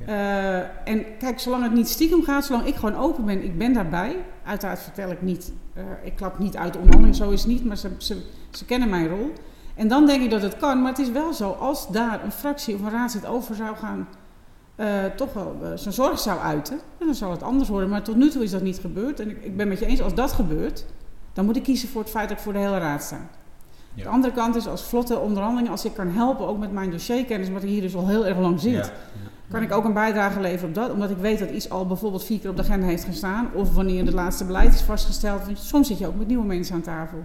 Uh, en kijk, zolang het niet stiekem gaat, zolang ik gewoon open ben, ik ben daarbij. Uiteraard vertel ik niet, uh, ik klap niet uit de onderhandeling, zo is het niet, maar ze, ze, ze, kennen mijn rol. En dan denk ik dat het kan, maar het is wel zo, als daar een fractie of een raadslid over zou gaan, uh, toch wel zijn zorg zou uiten, dan zal het anders worden. Maar tot nu toe is dat niet gebeurd. En ik, ik ben met je eens, als dat gebeurt, dan moet ik kiezen voor het feit dat ik voor de hele raad sta. Ja. De andere kant is als vlotte onderhandelingen, als ik kan helpen, ook met mijn dossierkennis, wat ik hier dus al heel erg lang zit. Ja kan ik ook een bijdrage leveren op dat. Omdat ik weet dat iets al bijvoorbeeld vier keer op de agenda heeft gestaan. Of wanneer het laatste beleid is vastgesteld. Want soms zit je ook met nieuwe mensen aan tafel.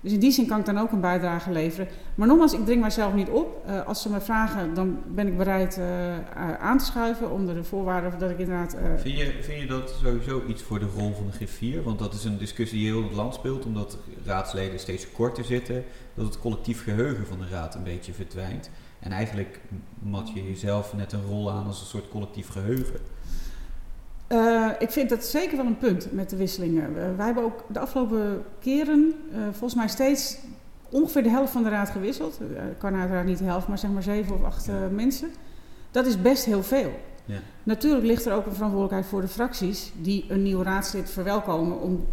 Dus in die zin kan ik dan ook een bijdrage leveren. Maar nogmaals, ik dring mijzelf niet op. Uh, als ze me vragen, dan ben ik bereid uh, aan te schuiven onder de voorwaarden dat ik inderdaad... Uh, vind, je, vind je dat sowieso iets voor de rol van de griffier? Want dat is een discussie die heel het land speelt, omdat raadsleden steeds korter zitten. Dat het collectief geheugen van de raad een beetje verdwijnt. En eigenlijk mat je jezelf net een rol aan als een soort collectief geheugen. Uh, ik vind dat zeker wel een punt met de wisselingen. Uh, wij hebben ook de afgelopen keren uh, volgens mij steeds ongeveer de helft van de raad gewisseld. Kan uiteraard niet de helft, maar zeg maar zeven of acht ja. mensen. Dat is best heel veel. Ja. Natuurlijk ligt er ook een verantwoordelijkheid voor de fracties die een nieuw raadslid verwelkomen om,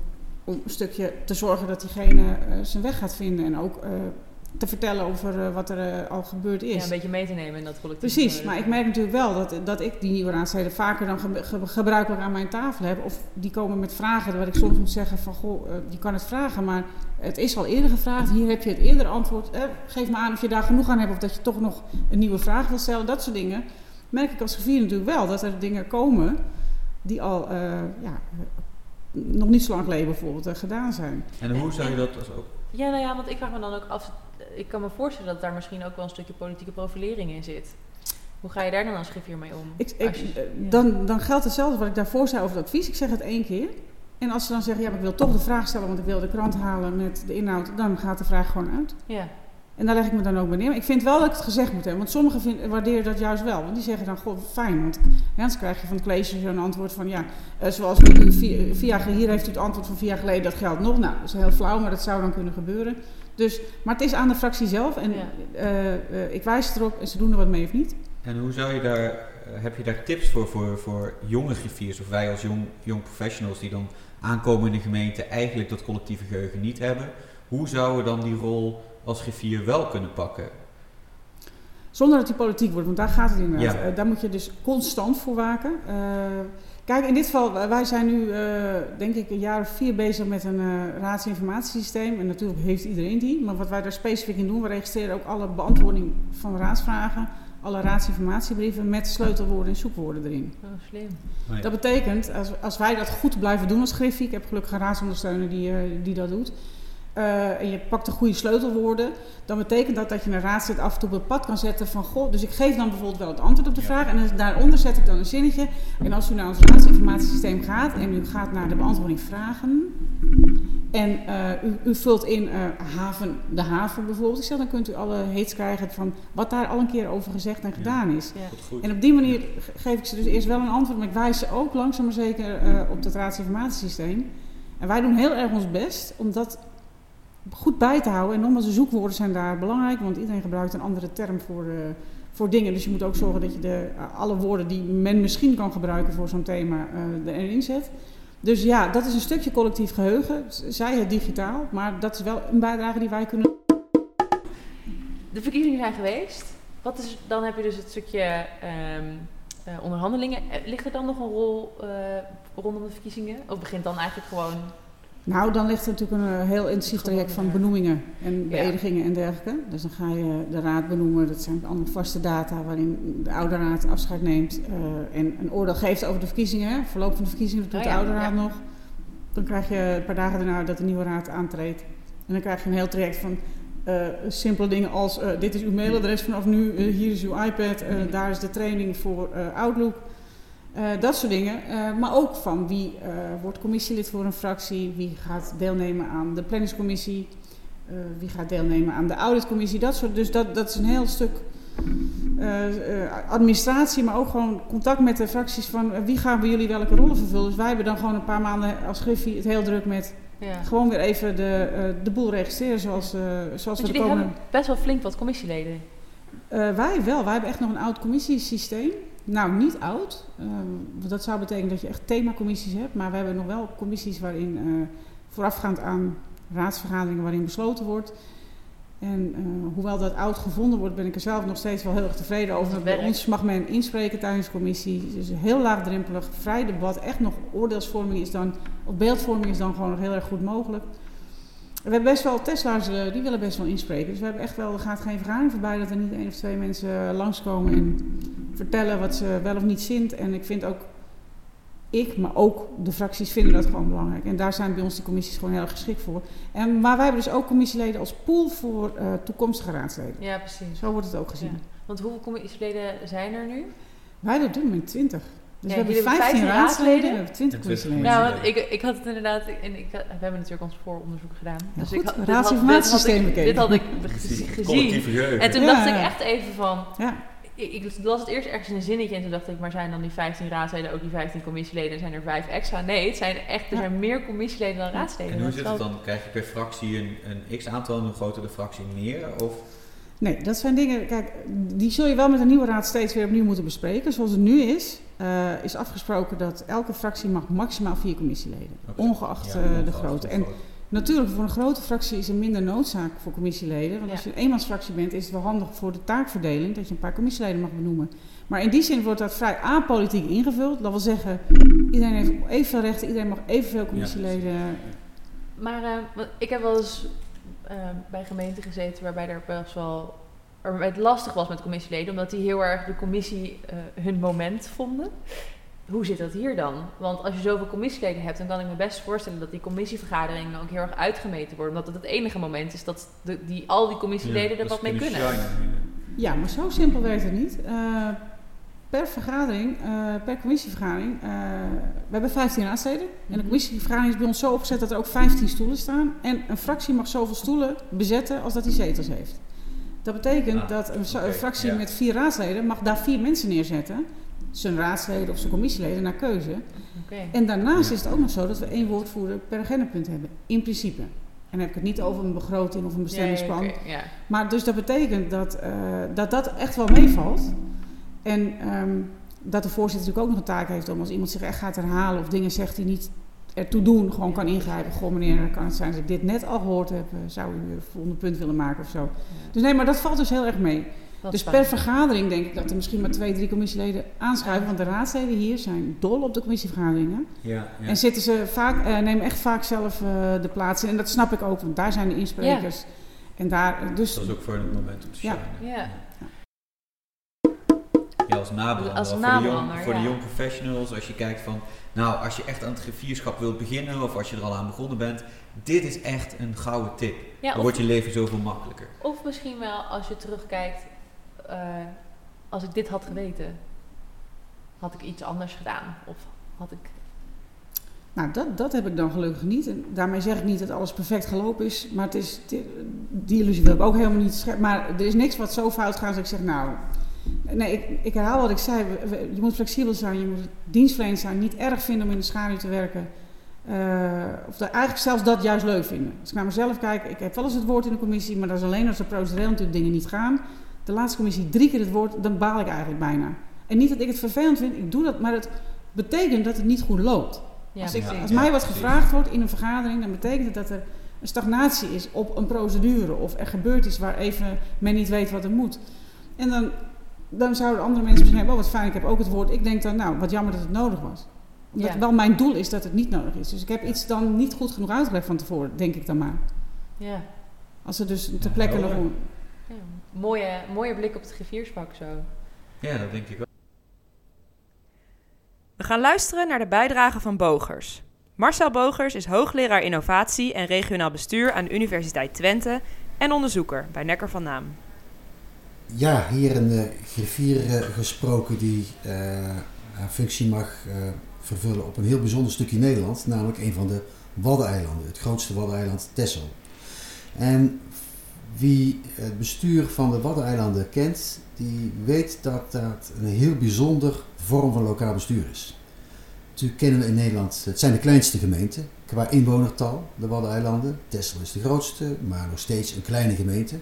om een stukje te zorgen dat diegene zijn weg gaat vinden en ook te vertellen over eh, wat er eh, al gebeurd is. Ja, een beetje mee te nemen in dat collectief. Precies, maar ik merk natuurlijk wel dat, dat ik die nieuwe raadsleden vaker dan ge- ge- gebruikelijk aan mijn tafel heb. Of die komen met vragen waar ik soms moet zeggen van, goh, eh, je kan het vragen, maar het is al eerder gevraagd. Hier heb je het eerder antwoord. Eh, geef me aan of je daar genoeg aan hebt of dat je toch nog een nieuwe vraag wil stellen. Dat soort dingen merk ik als griffier natuurlijk wel. Dat er dingen komen die al eh, ja, eh, nog niet zo lang geleden bijvoorbeeld eh, gedaan zijn. En hoe zou je dat als ook... Ja, nou ja, want ik vraag me dan ook af. Ik kan me voorstellen dat daar misschien ook wel een stukje politieke profilering in zit. Hoe ga je daar dan als griffier mee om? Ik, ik, Als je- eh, ja. dan, dan geldt hetzelfde wat ik daarvoor zei over het advies. Ik zeg het één keer. En als ze dan zeggen, ja, maar ik wil toch de vraag stellen, want ik wil de krant halen met de inhoud, dan gaat de vraag gewoon uit. Ja, En daar leg ik me dan ook bij neer. Maar ik vind wel dat ik het gezegd moet hebben. Want sommigen vind, waarderen dat juist wel. Want die zeggen dan, goh, fijn. Want ja, anders krijg je van het college zo'n antwoord van, ja, eh, zoals u vier, vier jaar, hier heeft u het antwoord van vier jaar geleden, dat geldt nog. Nou, dat is heel flauw, maar dat zou dan kunnen gebeuren. Dus, maar het is aan de fractie zelf. En Ja. eh, eh, ik wijs erop en ze doen er wat mee of niet. En hoe zou je daar, eh, heb je daar tips voor, voor, voor jonge griffiers of wij als jong, jong professionals die dan aankomen in de gemeente eigenlijk dat collectieve geheugen niet hebben? Hoe zouden we dan die rol als griffier wel kunnen pakken? Zonder dat die politiek wordt, want daar gaat het inderdaad. Ja. Daar moet je dus constant voor waken. Eh, kijk, in dit geval, wij- wij zijn nu eh, denk ik een jaar of vier bezig met een eh raadsinformatiesysteem. En natuurlijk heeft iedereen die. Maar wat wij daar specifiek in doen, we registreren ook alle beantwoording van raadsvragen. Alle raadsinformatiebrieven met sleutelwoorden en zoekwoorden erin. oh, slim. Oh. Dat betekent, als, als wij dat goed blijven doen als Griffie, ik heb gelukkig een raadsondersteuner die, eh, die dat doet, eh, en je pakt de goede sleutelwoorden, dan betekent dat dat je een raadslid af en toe op het pad kan zetten van, goh, dus ik geef dan bijvoorbeeld wel het antwoord op de Ja. vraag en dan- daaronder zet ik dan een zinnetje. En als u naar ons raadsinformatiesysteem gaat en u gaat naar de beantwoording vragen en eh, u, u vult in eh, haven, de haven bijvoorbeeld, ik zeg, dan kunt u alle hits krijgen van wat daar al een keer over gezegd en Ja. gedaan is. Ja. En op die manier ge- geef ik ze dus eerst wel een antwoord, maar ik wijs ze ook langzaam maar zeker eh, op het raadsinformatiesysteem. En wij doen heel erg ons best om dat goed bij te houden. En nogmaals, de zoekwoorden zijn daar belangrijk, want iedereen gebruikt een andere term voor, eh, voor dingen. Dus je moet ook zorgen dat je de, alle woorden die men misschien kan gebruiken voor zo'n thema eh, erin zet. Dus ja, dat is een stukje collectief geheugen, zij het digitaal, maar dat is wel een bijdrage die wij kunnen De verkiezingen zijn geweest. Wat is, dan heb je dus het stukje ehm, eh, onderhandelingen. Eh, Ligt er dan nog een rol eh, rondom de verkiezingen? Of begint dan eigenlijk gewoon... Nou, dan ligt er natuurlijk een eh, heel intensief traject van ja. benoemingen en beëdigingen en dergelijke. Dus dan ga je de raad benoemen. Dat zijn allemaal vaste data waarin de oude raad afscheid neemt eh, en een oordeel geeft over de verkiezingen. Verloop van de verkiezingen, dat doet Oh de oude raad ja. nog. Dan krijg je een paar dagen daarna dat de nieuwe raad aantreedt. En dan krijg je een heel traject van eh, simpele dingen als eh, dit is uw mailadres vanaf nu, eh, hier is uw iPad, eh, daar is de training voor eh, Outlook. Eh, dat soort dingen. Eh, maar ook van wie eh, wordt commissielid voor een fractie, wie gaat deelnemen aan de planningscommissie, wie gaat deelnemen aan de auditcommissie, dat soort. Dus dat, dat is een heel stuk administratie, maar ook gewoon contact met de fracties van wie gaan bij jullie welke rollen vervullen. Dus wij hebben dan gewoon een paar maanden als Griffie het heel druk met Ja. gewoon weer even de, de boel registreren zoals, eh, zoals we de jullie komende... hebben best wel flink wat commissieleden. Wij wel. Wij hebben echt nog een oud commissiesysteem. Nou, niet oud. ehm, dat zou betekenen dat je echt themacommissies hebt. Maar we hebben nog wel commissies waarin eh, voorafgaand aan raadsvergaderingen waarin besloten wordt. En eh, hoewel dat oud gevonden wordt, ben ik er zelf nog steeds wel heel erg tevreden over. Bij ons mag men inspreken tijdens de commissie. Dus heel laagdrempelig, vrij debat. Echt nog oordeelsvorming is dan, of beeldvorming is dan gewoon nog heel erg goed mogelijk. We hebben best wel Tesla's, eh, die willen best wel inspreken. Dus we hebben echt wel, er gaat geen vergadering voorbij dat er niet één of twee mensen langskomen en vertellen wat ze wel of niet vindt. En ik vind ook, ik, maar ook de fracties vinden dat gewoon belangrijk. En daar zijn bij ons de commissies gewoon heel erg geschikt voor. En, maar wij hebben dus ook commissieleden als pool voor eh, toekomstige raadsleden. Ja, precies. Zo wordt het ook gezien. Ja. Want hoeveel commissieleden zijn er nu? Wij op dit moment 20. Dus Ja, we hebben jullie hebben 15 15 raadsleden en raadsleden? we hebben 20 En 20 commissieleden. Ja, commissieleden. want ik, ik had het inderdaad... En ik, we hebben natuurlijk ons vooronderzoek gedaan. Ja, dus goed, ik had, dit, had, raadsinformatiesysteem ik, dit had ik gezien. En toen Ja, dacht ik echt even van... Ja. Ik, ik las het eerst ergens in een zinnetje en toen dacht ik, maar zijn dan die 15 raadsleden ook die 15 commissieleden en zijn er vijf extra? Nee, het zijn echt, er zijn meer commissieleden dan raadsleden. En hoe zit het dan? Krijg je per fractie een, een x-aantal en hoe groter de fractie meer? Of Nee, dat zijn dingen, kijk, die zul je wel met een nieuwe raad steeds weer opnieuw moeten bespreken. Zoals het nu is, eh, is afgesproken dat elke fractie mag maximaal vier commissieleden. Ongeacht Ja, eh, de ongeacht grootte. hoe En. Natuurlijk, voor een grote fractie is er minder noodzaak voor commissieleden. Want Ja. als je een eenmansfractie bent, is het wel handig voor de taakverdeling dat je een paar commissieleden mag benoemen. Maar in die zin wordt dat vrij apolitiek ingevuld. Dat wil zeggen, iedereen heeft evenveel rechten, iedereen mag evenveel commissieleden. Maar eh, ik heb wel eens eh, bij gemeenten gezeten waarbij er best wel waarbij het lastig was met commissieleden, omdat die heel erg de commissie eh, hun moment vonden. Hoe zit dat hier dan? Want als je zoveel commissieleden hebt, dan kan ik me best voorstellen dat die commissievergaderingen ook heel erg uitgemeten worden. Omdat het het enige moment is dat de, die, al die commissieleden er wat mee kunnen. Ja, maar zo simpel werkt het niet. Eh, per vergadering, eh, per commissievergadering, eh, we hebben 15 raadsleden. En de Mhm. commissievergadering is bij ons zo opgezet dat er ook 15 stoelen staan. En een fractie mag zoveel stoelen bezetten als dat hij zetels heeft. Dat betekent Ah, dat een, fractie ja. met vier raadsleden mag daar vier mensen neerzetten. Zijn raadsleden of zijn commissieleden naar keuze. Oké. En daarnaast Ja. is het ook nog zo dat we één woordvoerder per agendapunt hebben. In principe. En dan heb ik het niet over een begroting of een bestemmingsplan. Maar dus dat betekent dat, eh, dat dat echt wel meevalt. En ehm, dat de voorzitter natuurlijk ook nog een taak heeft om als iemand zich echt gaat herhalen of dingen zegt die niet ertoe doen, gewoon kan ingrijpen. Goh meneer, kan het zijn dat ik dit net al gehoord heb, eh, zou u een volgende punt willen maken of zo. Dus nee, maar dat valt dus heel erg mee. Wat dus per vergadering denk ik dat er misschien maar twee, drie commissieleden aanschuiven. Want de raadsleden hier zijn dol op de commissievergaderingen. Ja, ja. En zitten ze vaak, eh, nemen echt vaak zelf eh, de plaats in. En dat snap ik ook, want daar zijn de insprekers. En daar, dus Dat is ook voor het moment om te Ja. Ja. Ja, als nabelanger. Als voor, de jong, ja. professionals, als je kijkt van, nou, als je echt aan het grifierschap wilt beginnen of als je er al aan begonnen bent, dit is echt een gouden tip. Ja, Dan of, wordt je leven zoveel makkelijker. of misschien wel als je terugkijkt, eh, als ik dit had geweten, had ik iets anders gedaan. Of had ik. Nou, dat, dat heb ik dan gelukkig niet. En daarmee zeg ik niet dat alles perfect gelopen is. Maar het is, die illusie wil ik ook helemaal niet scheppen. Maar er is niks wat zo fout gaat dat ik zeg, nou... Nee, ik, ik herhaal wat ik zei. Je moet flexibel zijn, je moet dienstverlenend zijn. Niet erg vinden om in de schaduw te werken. Eh, of eigenlijk zelfs dat juist leuk vinden. Als ik naar mezelf kijk, ik heb wel eens het woord in de commissie. Maar dat is alleen als er procedureel natuurlijk dingen niet gaan. De laatste commissie drie keer het woord, dan baal ik eigenlijk bijna. En niet dat ik het vervelend vind, ik doe dat. Maar het betekent dat het niet goed loopt. Ja, Als, ik, als mij wat gevraagd wordt in een vergadering, dan betekent het dat er een stagnatie is op een procedure. Of er gebeurd is waar even men niet weet wat er moet. En dan, dan zouden andere mensen misschien hebben, oh wat fijn, ik heb ook het woord. Ik denk dan, nou, wat jammer dat het nodig was. Omdat Ja. wel mijn doel is dat het niet nodig is. Dus ik heb iets dan niet goed genoeg uitgelegd van tevoren, denk ik dan maar. Ja. Als er dus ter Ja, plekke nog... een- mooie, mooie blik op het grifierspak zo. Ja, dat denk ik ook. We gaan luisteren naar de bijdrage van Bogers. Marcel Bogers is hoogleraar innovatie en regionaal bestuur aan de Universiteit Twente en onderzoeker bij Nekker van Naam. Ja, hier een eh, griffier eh, gesproken die eh, haar functie mag eh, vervullen op een heel bijzonder stukje Nederland, namelijk een van de Waddeneilanden, het grootste Waddeneiland Texel. En wie het bestuur van de Waddeneilanden kent, die weet dat dat een heel bijzonder vorm van lokaal bestuur is. Natuurlijk kennen we in Nederland, het zijn de kleinste gemeenten qua inwonertal, de Waddeneilanden. Texel is de grootste, maar nog steeds een kleine gemeente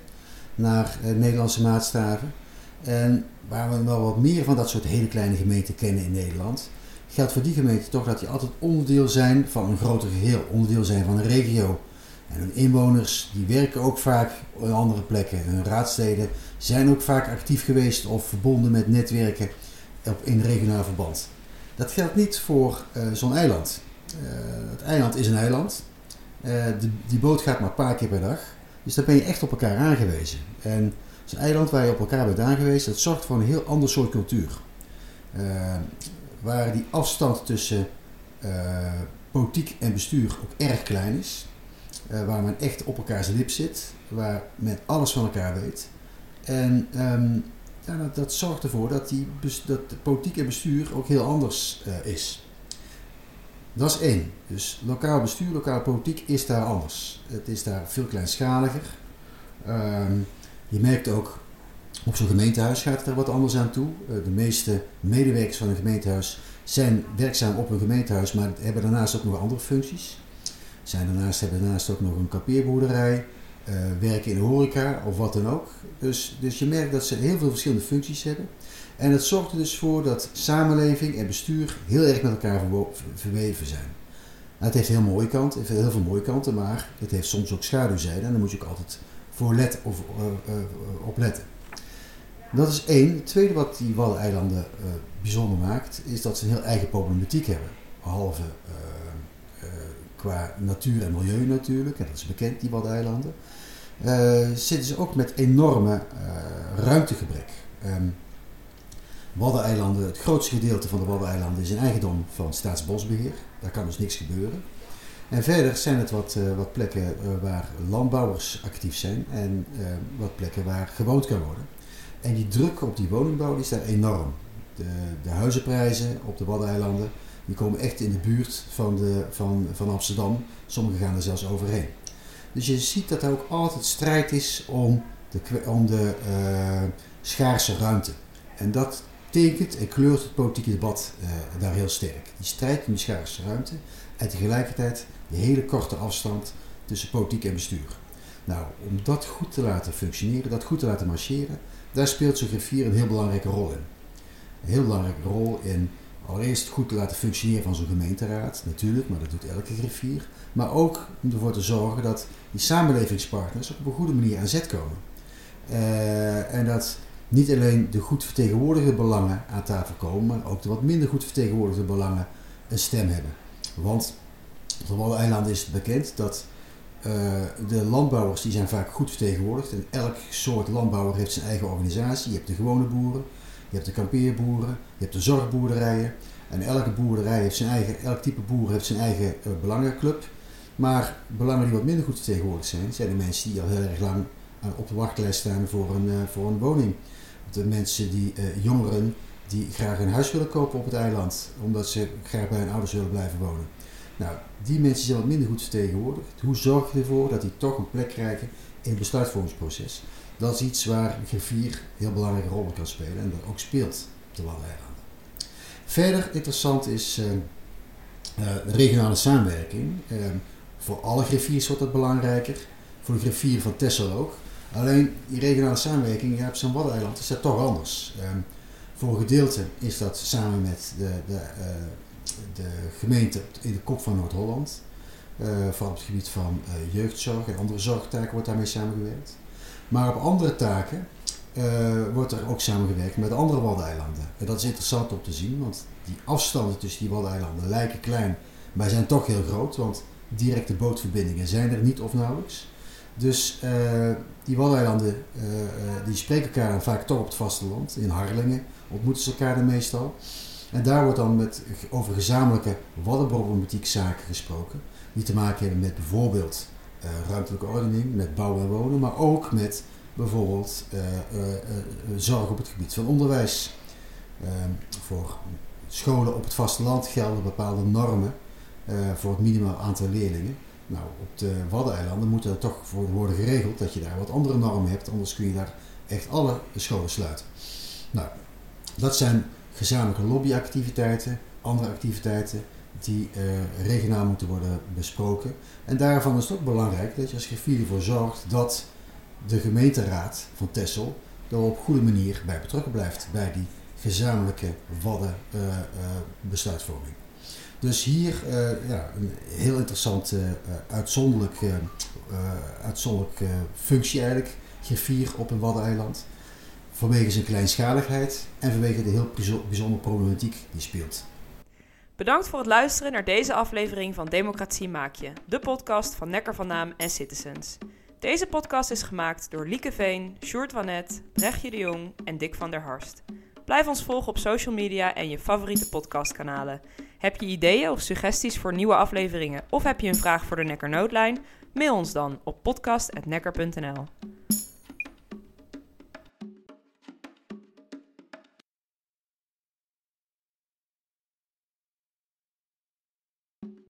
naar eh, Nederlandse maatstaven. En waar we wel wat meer van dat soort hele kleine gemeenten kennen in Nederland, geldt voor die gemeenten toch dat die altijd onderdeel zijn van een groter geheel, onderdeel zijn van een regio. En hun inwoners die werken ook vaak op andere plekken. Hun raadsleden zijn ook vaak actief geweest of verbonden met netwerken in regionaal verband. Dat geldt niet voor eh, zo'n eiland. Eh, het eiland is een eiland. Eh, de, die boot gaat maar een paar keer per dag. Dus daar ben je echt op elkaar aangewezen. En een eiland waar je op elkaar bent aangewezen. Dat zorgt voor een heel ander soort cultuur. Waar die afstand tussen politiek en bestuur ook erg klein is. Eh, waar men echt op elkaars lip zit. Waar men alles van elkaar weet. En ehm, ja, dat, zorgt ervoor dat, die, dat de politiek en bestuur ook heel anders eh, is. Dat is één. Dus lokaal bestuur, lokale politiek is daar anders. Het is daar veel kleinschaliger. Ehm, je merkt ook, op zo'n gemeentehuis gaat het er wat anders aan toe. Eh, de meeste medewerkers van een gemeentehuis zijn werkzaam op een gemeentehuis, maar hebben daarnaast ook nog andere functies. Zijn daarnaast, hebben daarnaast ook nog een kampeerboerderij, eh, werken in de horeca of wat dan ook. Dus, dus je merkt dat ze heel veel verschillende functies hebben. En het zorgt er dus voor dat samenleving en bestuur heel erg met elkaar verweven zijn. het heeft heel mooie kanten, heeft heel veel mooie kanten, maar het heeft soms ook schaduwzijden en daar moet je ook altijd voor let, of, uh, uh, op letten. Dat is één. Het tweede wat die Waddeneilanden uh, bijzonder maakt, is dat ze een heel eigen problematiek hebben. Behalve qua natuur en milieu natuurlijk, en dat is bekend, die Waddeneilanden. zitten ze ook met enorme ruimtegebrek. Um, Waddeneilanden, het grootste gedeelte van de Waddeneilanden is in eigendom van Staatsbosbeheer. Daar kan dus niks gebeuren. En verder zijn het wat, uh, wat plekken waar landbouwers actief zijn en wat plekken waar gewoond kan worden. En die druk op die woningbouw is daar enorm. De, de huizenprijzen op de Waddeneilanden die komen echt in de buurt van, de, van, van Amsterdam. Sommige gaan er zelfs overheen. Dus je ziet dat er ook altijd strijd is om de, om de schaarse ruimte. En dat tekent en kleurt het politieke debat uh, daar heel sterk. Die strijd om die schaarse ruimte en tegelijkertijd de hele korte afstand tussen politiek en bestuur. Nou, om dat goed te laten functioneren, dat goed te laten marcheren, daar speelt zo'n griffier een heel belangrijke rol in. Een heel belangrijke rol in allereerst goed te laten functioneren van zo'n gemeenteraad, natuurlijk, maar dat doet elke griffier. Maar ook om ervoor te zorgen dat die samenlevingspartners op een goede manier aan zet komen. Uh, en dat niet alleen de goed vertegenwoordigde belangen aan tafel komen, maar ook de wat minder goed vertegenwoordigde belangen een stem hebben. Want op alle eilanden is het bekend dat uh, de landbouwers die zijn vaak goed vertegenwoordigd. En elk soort landbouwer heeft zijn eigen organisatie. Je hebt de gewone boeren, je hebt de kampeerboeren, je hebt de zorgboerderijen. En elke boerderij heeft zijn eigen, elk type boer heeft zijn eigen uh, belangenclub. Maar belangen die wat minder goed vertegenwoordigd zijn, zijn de mensen die al heel erg lang op de wachtlijst staan voor een, uh, voor een woning de mensen die, uh, jongeren die graag een huis willen kopen op het eiland, omdat ze graag bij hun ouders willen blijven wonen. Nou, die mensen zijn wat minder goed vertegenwoordigd. Hoe zorg je ervoor dat die toch een plek krijgen in het besluitvormingsproces? Dat is iets waar griffier heel belangrijke rol kan spelen en dat ook speelt op de Waddeneilanden. Verder interessant is uh, uh, de regionale samenwerking. voor alle griffiers wordt dat belangrijker. Voor de griffier van Texel ook. Alleen die regionale samenwerking ja, op zo'n Waddeneiland is dat toch anders. Voor een gedeelte is dat samen met de, de, de gemeente in de kop van Noord-Holland. Vooral op het gebied van jeugdzorg en andere zorgtaken wordt daarmee samengewerkt. Maar op andere taken wordt er ook samengewerkt met andere Waddeneilanden. En dat is interessant om te zien, want die afstanden tussen die Waddeneilanden lijken klein, maar zijn toch heel groot. Want directe bootverbindingen zijn er niet of nauwelijks. Dus uh, die Waddeneilanden uh, die spreken elkaar vaak toch op het vasteland. In Harlingen ontmoeten ze elkaar dan meestal. En daar wordt dan met, over gezamenlijke waddenproblematiek zaken gesproken. Die te maken hebben met bijvoorbeeld ruimtelijke ordening, met bouwen en wonen, maar ook met bijvoorbeeld zorg op het gebied van onderwijs. voor scholen op het vasteland gelden bepaalde normen voor het minimaal aantal leerlingen. Nou, op de Waddeneilanden moet er toch voor worden geregeld dat je daar wat andere normen hebt, anders kun je daar echt alle scholen sluiten. Nou, dat zijn gezamenlijke lobbyactiviteiten, andere activiteiten die uh, regionaal moeten worden besproken. En daarvan is het ook belangrijk dat je als griffier ervoor zorgt dat de gemeenteraad van Texel er op goede manier bij betrokken blijft bij die gezamenlijke wadden uh, uh, besluitvorming. Dus hier ja, een heel interessante, uitzonderlijke, uh, uitzonderlijke functie eigenlijk, griffier op een waddeneiland. Vanwege zijn kleinschaligheid en vanwege de heel bijzondere problematiek die speelt. Bedankt voor het luisteren naar deze aflevering van Democratie Maak Je, de podcast van Nekker van Naam en Citizens. Deze podcast is gemaakt door Lieke Veen, Sjoerd Wanet, Brechtje de Jong en Dick van der Harst. Blijf ons volgen op social media en je favoriete podcastkanalen. Heb je ideeën of suggesties voor nieuwe afleveringen of heb je een vraag voor de Nekker Noodlijn? Mail ons dan op podcast.nekker.nl.